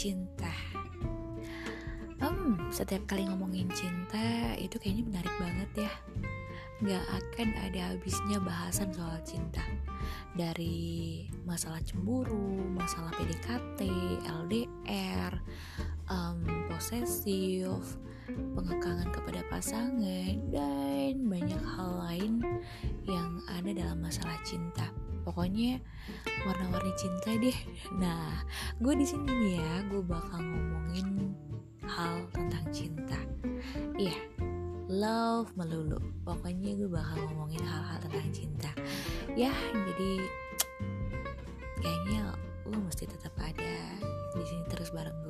cinta. Hmm, setiap kali ngomongin cinta itu kayaknya menarik banget ya. Gak akan ada habisnya bahasan soal cinta. Dari masalah cemburu, masalah PDKT, LDR, um, posesif, pengekangan kepada pasangan, dan banyak hal lain yang ada dalam masalah cinta pokoknya warna-warni cinta deh. Nah gue di sini nih ya gue bakal ngomongin hal tentang cinta. Iya yeah, love melulu. Pokoknya gue bakal ngomongin hal-hal tentang cinta. Ya jadi kayaknya lo mesti tetap ada di sini terus bareng gue